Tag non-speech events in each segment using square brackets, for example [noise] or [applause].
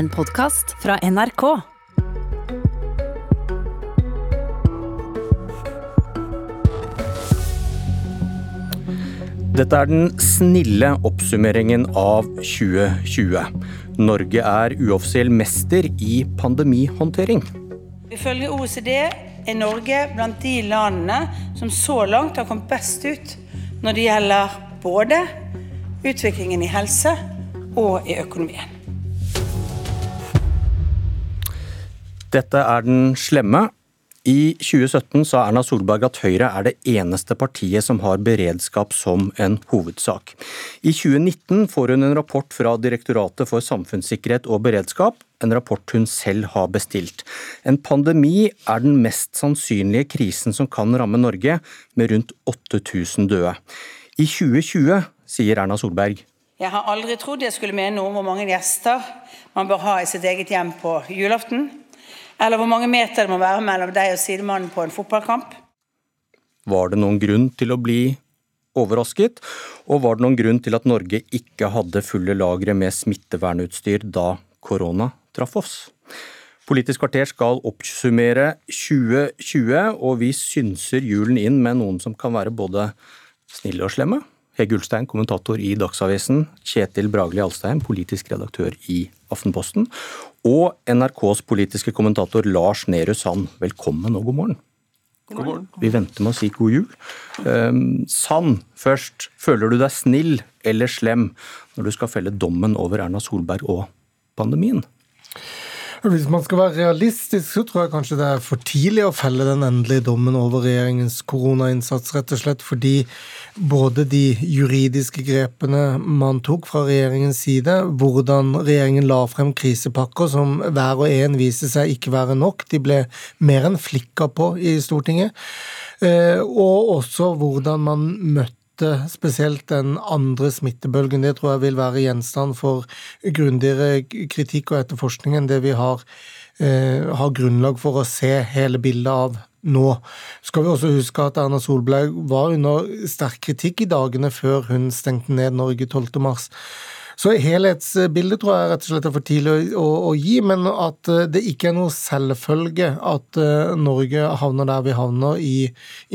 En podkast fra NRK. Dette er den snille oppsummeringen av 2020. Norge er uoffisiell mester i pandemihåndtering. Ifølge OECD er Norge blant de landene som så langt har kommet best ut når det gjelder både utviklingen i helse og i økonomien. Dette er den slemme. I 2017 sa Erna Solberg at Høyre er det eneste partiet som har beredskap som en hovedsak. I 2019 får hun en rapport fra Direktoratet for samfunnssikkerhet og beredskap, en rapport hun selv har bestilt. En pandemi er den mest sannsynlige krisen som kan ramme Norge, med rundt 8000 døde. I 2020, sier Erna Solberg, Jeg har aldri trodd jeg skulle mene noe om hvor mange gjester man bør ha i sitt eget hjem på julaften, eller hvor mange meter det må være mellom deg og sidemannen på en fotballkamp. Var det noen grunn til å bli overrasket, og var det noen grunn til at Norge ikke hadde fulle lagre med smittevernutstyr da korona traff oss? Politisk kvarter skal oppsummere 2020, og vi synser julen inn med noen som kan være både snille og slemme. Hege Ulstein, kommentator i Dagsavisen, Kjetil Bragli Alstein, politisk redaktør i Aftenposten, og NRKs politiske kommentator Lars Nehru Sand. Velkommen og god morgen. God morgen. Vi venter med å si god jul. Um, Sand, først. Føler du deg snill eller slem når du skal felle dommen over Erna Solberg og pandemien? Hvis man skal være realistisk, så tror jeg kanskje det er for tidlig å felle den endelige dommen over regjeringens koronainnsats, rett og slett fordi både de juridiske grepene man tok fra regjeringens side, hvordan regjeringen la frem krisepakker som hver og en viste seg ikke være nok, de ble mer enn flikka på i Stortinget, eh, og også hvordan man møtte spesielt den andre smittebølgen. Det tror jeg vil være gjenstand for grundigere kritikk og etterforskning enn det vi har, eh, har grunnlag for å se hele bildet av nå. Skal vi også huske at Erna Solberg var under sterk kritikk i dagene før hun stengte ned Norge 12. mars. Så helhetsbildet tror jeg rett og slett er for tidlig å, å, gi, men at det ikke er noe selvfølge at Norge havner der vi havner i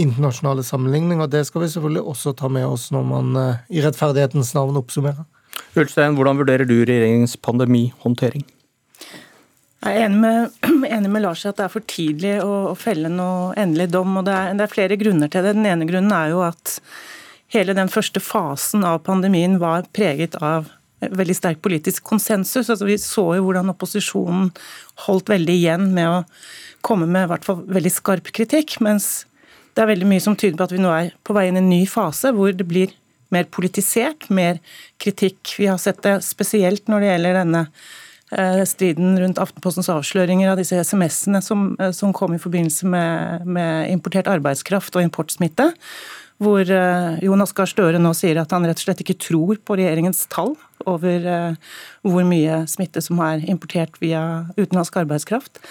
internasjonale sammenligninger. Det skal vi selvfølgelig også ta med oss når man i rettferdighetens navn oppsummerer. Ulstein, hvordan vurderer du regjeringens pandemihåndtering? Jeg er enig med, [clears throat] enig med, Lars i at det er for tidlig å, å felle noe endelig dom. og det er, det er, flere grunner til det. Den ene grunnen er jo at hele den første fasen av pandemien var preget av veldig sterk politisk konsensus. Altså, vi så jo hvordan opposisjonen holdt veldig igjen med å komme med i hvert fall veldig skarp kritikk. Mens det er veldig mye som tyder på at vi nå er på vei inn i en ny fase hvor det blir mer politisert, mer kritikk. Vi har sett det spesielt når det gjelder denne striden rundt Aftenpostens avsløringer av disse SMS-ene som, som, kom i forbindelse med, med, importert arbeidskraft og importsmitte. Hvor Jonas Gahr Støre nå sier at han rett og slett ikke tror på regjeringens tall over hvor mye smitte som er importert via utenlandsk arbeidskraft.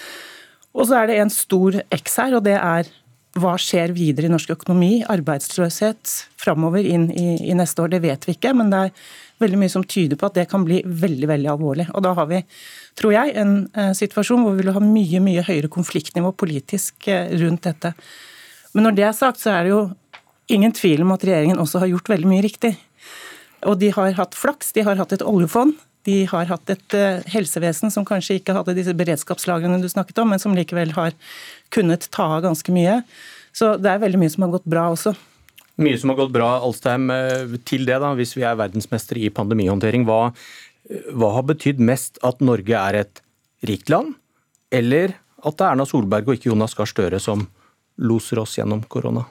Og så er det en stor X her, og det er hva skjer videre i norsk økonomi? Arbeidsløshet framover inn i, i, neste år, det vet vi ikke. Men det er veldig mye som tyder på at det kan bli veldig veldig alvorlig. Og da har vi, tror jeg, en eh, situasjon hvor vi vil ha mye mye høyere konfliktnivå politisk eh, rundt dette. Men når det er sagt, så er det jo ingen tvil om at regjeringen også har gjort veldig mye riktig. Og de har hatt flaks, de har hatt et oljefond. De har hatt et uh, helsevesen som kanskje ikke hadde disse beredskapslagrene du snakket om, men som likevel har kunnet ta av ganske mye. Så det er veldig mye som har gått bra også. Mye som har gått bra, Alstheim. Til det, da, hvis vi er verdensmestere i pandemihåndtering, hva, hva har betydd mest at Norge er et rikt land, eller at det er Erna Solberg og ikke Jonas Gahr Støre som loser oss gjennom korona?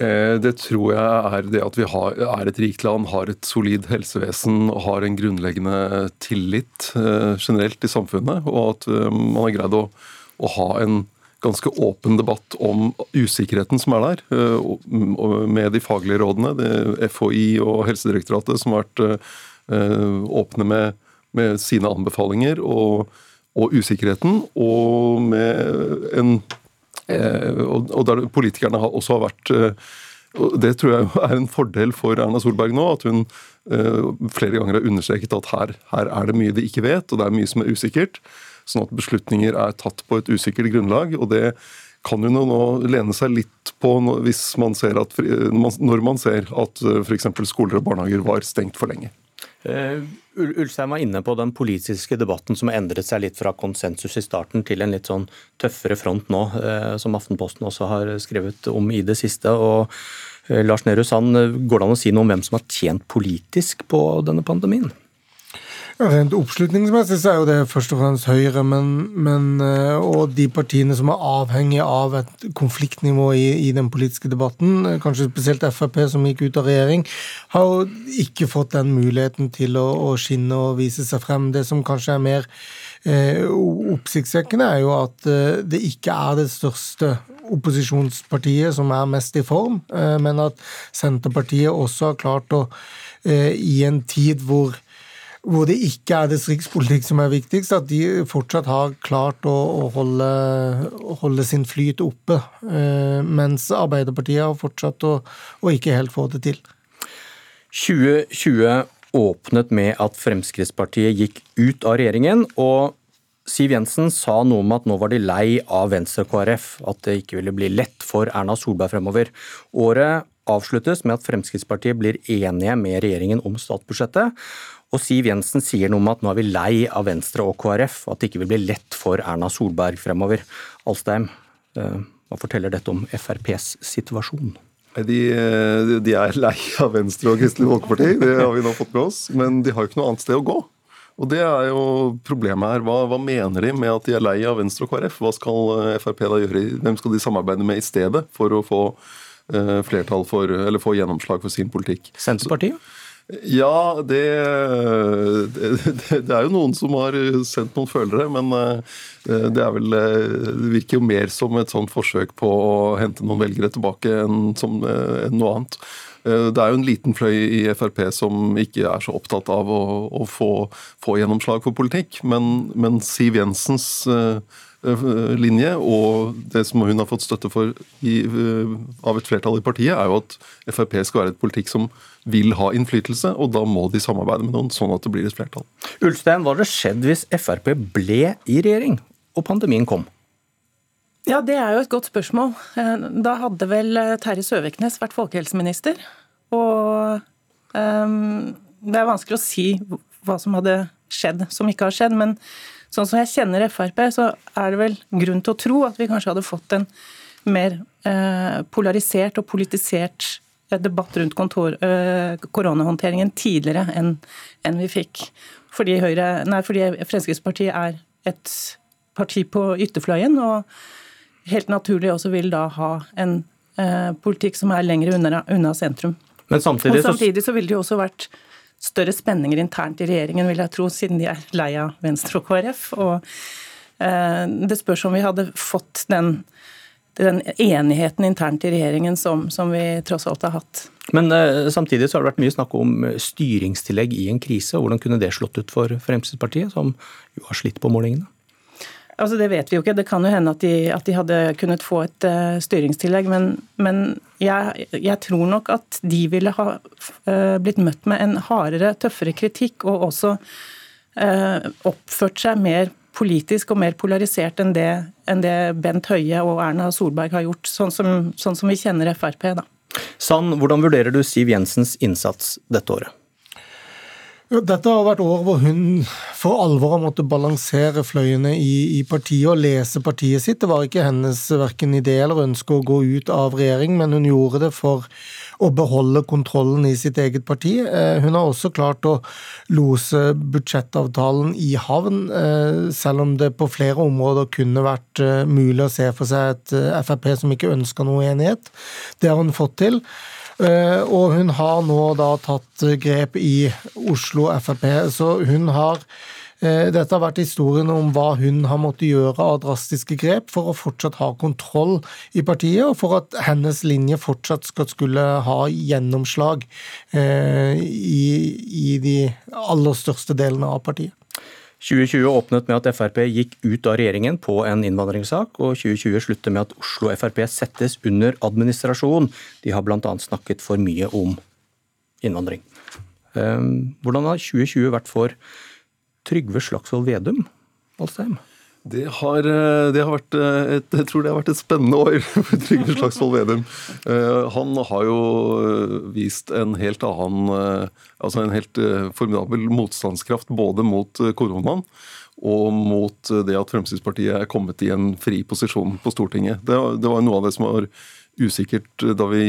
Det tror jeg er det at vi har, er et rikt land, har et solid helsevesen og har en grunnleggende tillit generelt i samfunnet. Og at man har greid å, å ha en ganske åpen debatt om usikkerheten som er der, med de faglige rådene. FHI og Helsedirektoratet som har vært åpne med, med sine anbefalinger og, og, usikkerheten, og med en og der politikerne også har vært Det tror jeg er en fordel for Erna Solberg nå, at hun flere ganger har understreket at her, her er det mye de ikke vet, og det er mye som er usikkert. Sånn at beslutninger er tatt på et usikkert grunnlag. og det kan hun jo nå lene seg litt på hvis man ser at, når man ser at f.eks. skoler og barnehager var stengt for lenge. Uh, Ulstein var inne på den politiske debatten som har endret seg litt fra konsensus i starten til en litt sånn tøffere front nå, uh, som Aftenposten også har skrevet om i det siste. og uh, Lars Nehru Sand, går det an å si noe om hvem som har tjent politisk på denne pandemien? Rent oppslutningsmessig så er jo det først og fremst Høyre, men, men, eh, og de partiene som er avhengige av et konfliktnivå i, i, den politiske debatten, eh, kanskje spesielt Frp som gikk ut av regjering, har jo ikke fått den muligheten til å, å skinne og vise seg frem. Det som kanskje er mer eh, oppsiktsvekkende, er jo at eh, det ikke er det største opposisjonspartiet som er mest i form, eh, men at Senterpartiet også har klart å, eh, i en tid hvor hvor det ikke er distriktspolitikk som er viktigst, at de fortsatt har klart å, å holde, holde, sin flyt oppe. Eh, mens Arbeiderpartiet har fortsatt å, å ikke helt få det til. 2020 åpnet med at Fremskrittspartiet gikk ut av regjeringen. og Siv Jensen sa noe om at nå var de lei av Venstre og KrF, at det ikke ville bli lett for Erna Solberg fremover. Året avsluttes med at Fremskrittspartiet blir enige med regjeringen om statsbudsjettet. Og Siv Jensen sier noe om at nå er vi lei av Venstre og KrF, og at det ikke vil bli lett for Erna Solberg fremover. Alstein, eh, hva forteller dette om FrPs situasjon? De, de, er lei av Venstre og Kristelig Folkeparti, det har vi nå fått med oss. Men de har jo ikke noe annet sted å gå. Og det er jo problemet her. Hva, hva, mener de med at de er lei av Venstre og KrF? Hva skal eh, Frp da gjøre? Hvem skal de samarbeide med i stedet for å få uh, flertall for, eller få gjennomslag for sin politikk? Senterpartiet? Så, ja, det, det, det, er jo noen som har sendt noen følgere, men eh, det, vel, eh, det virker jo mer som et sånt forsøk på å hente noen velgere tilbake enn, som, eh, enn noe annet. Det er jo en liten fløy i Frp som ikke er så opptatt av å, å få, få, gjennomslag for politikk, men, men Siv Jensens linje, og det som hun har fått støtte for i, av et flertall i partiet, er jo at Frp skal være et politikk som vil ha innflytelse, og da må de samarbeide med noen, sånn at det blir et flertall. Ulstein, hva hadde skjedd hvis Frp ble i regjering og pandemien kom? Ja, Det er jo et godt spørsmål. Eh, da hadde vel eh, Terje Søviknes vært folkehelseminister. Og um, det er vanskelig å si hva som hadde skjedd som ikke har skjedd. Men sånn som jeg kjenner Frp, så er det vel grunn til å tro at vi kanskje hadde fått en mer eh, polarisert og politisert debatt rundt kontor, øh, koronahåndteringen tidligere enn, enn vi fikk. Fordi, Høyre, nei, fordi Fremskrittspartiet er et parti på ytterfløyen, og helt naturlig også vil da ha en eh, politikk som er lenger unna, unna sentrum. Men samtidig, og samtidig så ville det jo også vært større spenninger internt i regjeringen, vil jeg tro, siden de er lei av Venstre og KrF. Og eh, det spørs om vi hadde fått den den enigheten internt i regjeringen som, som vi tross alt har hatt. Men eh, samtidig så har det vært mye snakk om eh, styringstillegg i en krise. Hvordan kunne det slått ut for Fremskrittspartiet, som jo har slitt på målingene? Altså Det vet vi jo ikke. Det kan jo hende at de, at de hadde kunnet få et uh, styringstillegg. Men, men jeg, jeg, tror nok at de ville ha uh, blitt møtt med en hardere, tøffere kritikk, og også uh, oppført seg mer politisk og mer polarisert enn det, enn det Bent Høie og Erna Solberg har gjort, sånn som, sånn som vi kjenner Frp. da. Sand, hvordan vurderer du Siv Jensens innsats dette året? Dette har vært år hvor hun for alvor har måttet balansere fløyene i, i, partiet og lese partiet sitt. Det var ikke hennes verken idé eller ønske å gå ut av regjering, men hun gjorde det for å beholde kontrollen i sitt eget parti. Eh, hun har også klart å lose budsjettavtalen i havn, eh, selv om det på flere områder kunne vært eh, mulig å se for seg et Frp som ikke ønska noe enighet. Det har hun fått til. Eh, og hun har nå da tatt grep i Oslo Frp. Så hun har eh, dette har vært historien om hva hun har måttet gjøre av drastiske grep for å fortsatt ha kontroll i partiet, og for at hennes linje fortsatt skulle ha gjennomslag eh, i, i de aller største delene av partiet. 2020 åpnet med at Frp gikk ut av regjeringen på en innvandringssak, og 2020 slutter med at Oslo Frp settes under administrasjon. De har bl.a. snakket for mye om innvandring. Ehm, hvordan har 2020 vært for Trygve Slagsvold Vedum, Alstheim? Det har, eh, det har, vært eh, et, jeg tror det har vært et spennende år [laughs] for Trygve Slagsvold Vedum. Eh, han har jo vist en helt annen altså en helt formidabel motstandskraft både mot koronaen og mot det at Fremskrittspartiet er kommet i en fri posisjon på Stortinget. Det, det var noe av det som var usikkert da vi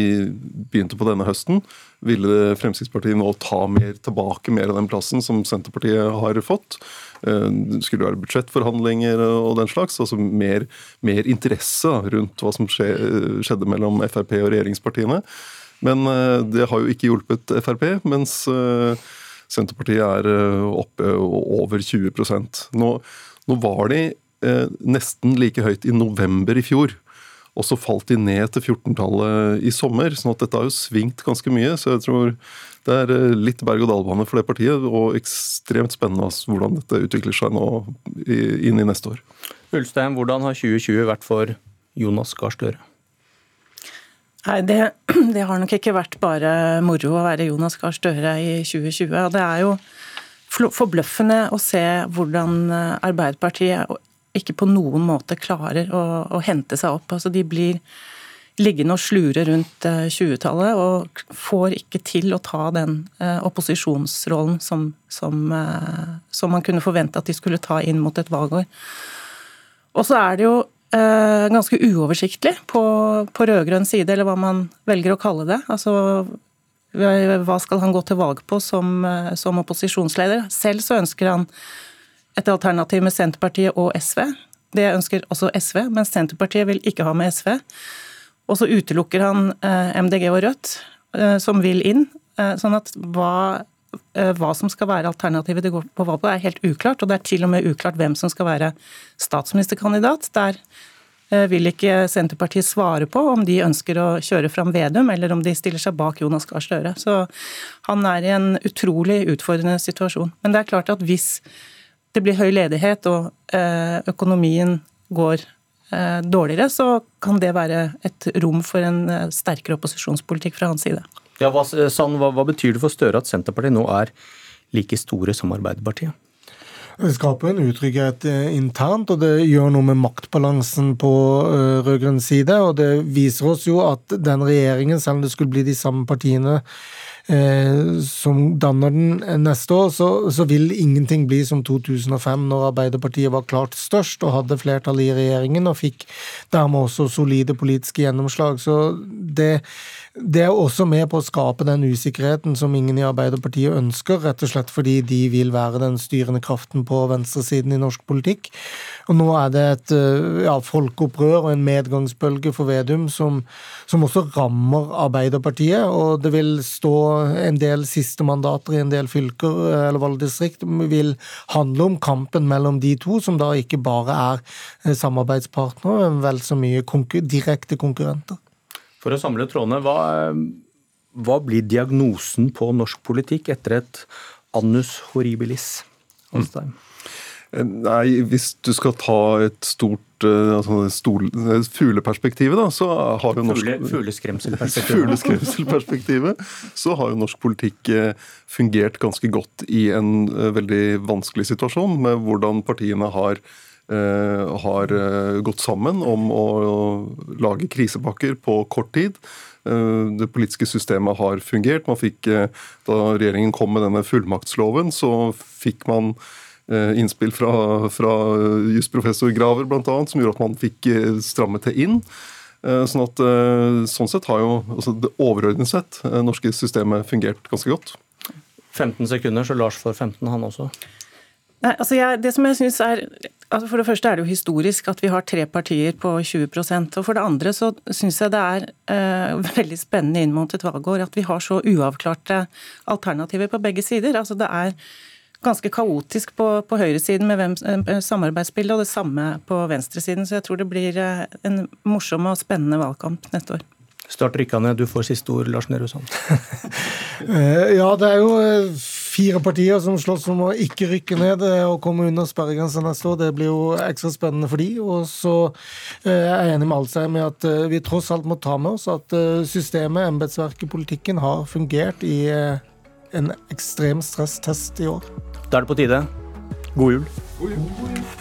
begynte på denne høsten. Ville Fremskrittspartiet nå ta mer tilbake mer av den plassen som Senterpartiet har fått? Skulle det være budsjettforhandlinger og den slags. altså Mer, mer interesse rundt hva som skjedde mellom Frp og regjeringspartiene. Men eh, det har jo ikke hjulpet Frp, mens eh, Senterpartiet er oppe over 20 Nå, nå var de nesten like høyt i november i fjor. Og så falt de ned til 14-tallet i sommer, sånn at dette har jo svingt ganske mye. Så jeg tror det er eh, litt berg-og-dal-bane for det partiet, og ekstremt spennende hvordan dette utvikler seg nå inn i neste år. Ulstein, hvordan har 2020 vært for Jonas Gahr Støre? Nei, det, [clears throat] det, har nok ikke vært bare moro å være Jonas Gahr Støre i 2020. og Det er jo forbløffende å se hvordan eh, Arbeiderpartiet ikke på noen måte klarer å, å hente seg opp. Altså, de blir liggende og slure rundt 20-tallet eh, og får ikke til å ta den eh, opposisjonsrollen som, som, eh, som, man kunne forvente at de skulle ta inn mot et valgår. Og så er det jo eh, ganske uoversiktlig på, på rød-grønn side, eller hva man velger å kalle det. Altså, hva skal han gå til valg på som, som opposisjonsleder? Selv så ønsker han et alternativ med Senterpartiet og SV. Det ønsker også SV, men Senterpartiet vil ikke ha med SV. Og så utelukker han eh, MDG og Rødt, eh, som vil inn. Eh, sånn at hva, hva som skal være alternativet det går på valg på, er helt uklart. Og det er til og med uklart hvem som skal være statsministerkandidat. Der vil ikke Senterpartiet svare på om de ønsker å kjøre fram Vedum, eller om de stiller seg bak Jonas Gahr Støre. Så han er i en utrolig utfordrende situasjon. Men det er klart at hvis det blir høy ledighet og eh, økonomien går eh, dårligere, så kan det være et rom for en eh, sterkere opposisjonspolitikk fra hans side. Ja, hva, Sand, hva, hva betyr det for Støre at Senterpartiet nå er like store som Arbeiderpartiet? Det skaper en utrygghet internt, og det gjør noe med maktbalansen på rød-grønn side. Og det viser oss jo at den regjeringen, selv om det skulle bli de samme partiene som danner den neste år, så, så, vil ingenting bli som 2005, når Arbeiderpartiet var klart størst og hadde flertall i regjeringen og fikk dermed også solide politiske gjennomslag. Så det det er også med på å skape den usikkerheten som ingen i Arbeiderpartiet ønsker, rett og slett fordi de vil være den styrende kraften på venstresiden i norsk politikk. Og nå er det et eh, ja, folkeopprør og en medgangsbølge for Vedum som, som også rammer Arbeiderpartiet, og det vil stå en del siste mandater i en del fylker eh, eller valgdistrikt vil handle om kampen mellom de to, som da ikke bare er eh, samarbeidspartnere, men vel så mye konkur direkte konkurrenter. For å samle trådene, hva, hva blir diagnosen på norsk politikk etter et annus horribilis? Holstein? Mm. Nei, hvis du skal ta et stort eh, altså stol, fugleperspektivet, da, så har jo norsk Fugle, Fugleskremselperspektivet. Fugleskremselperspektivet. Så har jo norsk politikk eh, fungert ganske godt i en eh, veldig vanskelig situasjon, med hvordan partiene har Eh, har eh, gått sammen om å lage krisepakker på kort tid. Eh, det politiske systemet har fungert. Man fikk, da regjeringen kom med denne fullmaktsloven, så fikk man innspill fra, fra jusprofessor Graver bl.a., som gjorde at man fikk strammet det inn. Sånn, at, sånn sett har jo altså det overordnet sett norske systemet fungert ganske godt. 15 sekunder, så Lars får 15, han også. Nei, altså jeg, det som jeg synes er altså For det første er det jo historisk at vi har tre partier på 20% og For det andre så syns jeg det er eh, veldig spennende inn mot et valgår at vi har så uavklarte alternativer på begge sider. Altså Det er ganske kaotisk på, på høyresiden med hvem, eh, samarbeidsbildet, og det samme på venstresiden. Så jeg tror det blir eh, en morsom og spennende valgkamp neste år. Start rykkene. du får siste ord, Lars Nehru Sand. [laughs] Eh, ja, det er jo fire partier som slåss om å ikke rykke ned og komme under sperregrensa neste år. Det blir jo ekstra spennende for de. Og så er jeg enig med Alsheim i at vi tross alt må ta med oss at systemet, embetsverket, politikken har fungert i en ekstrem stresstest i år. Da er det på tide. God jul. God jul. God jul.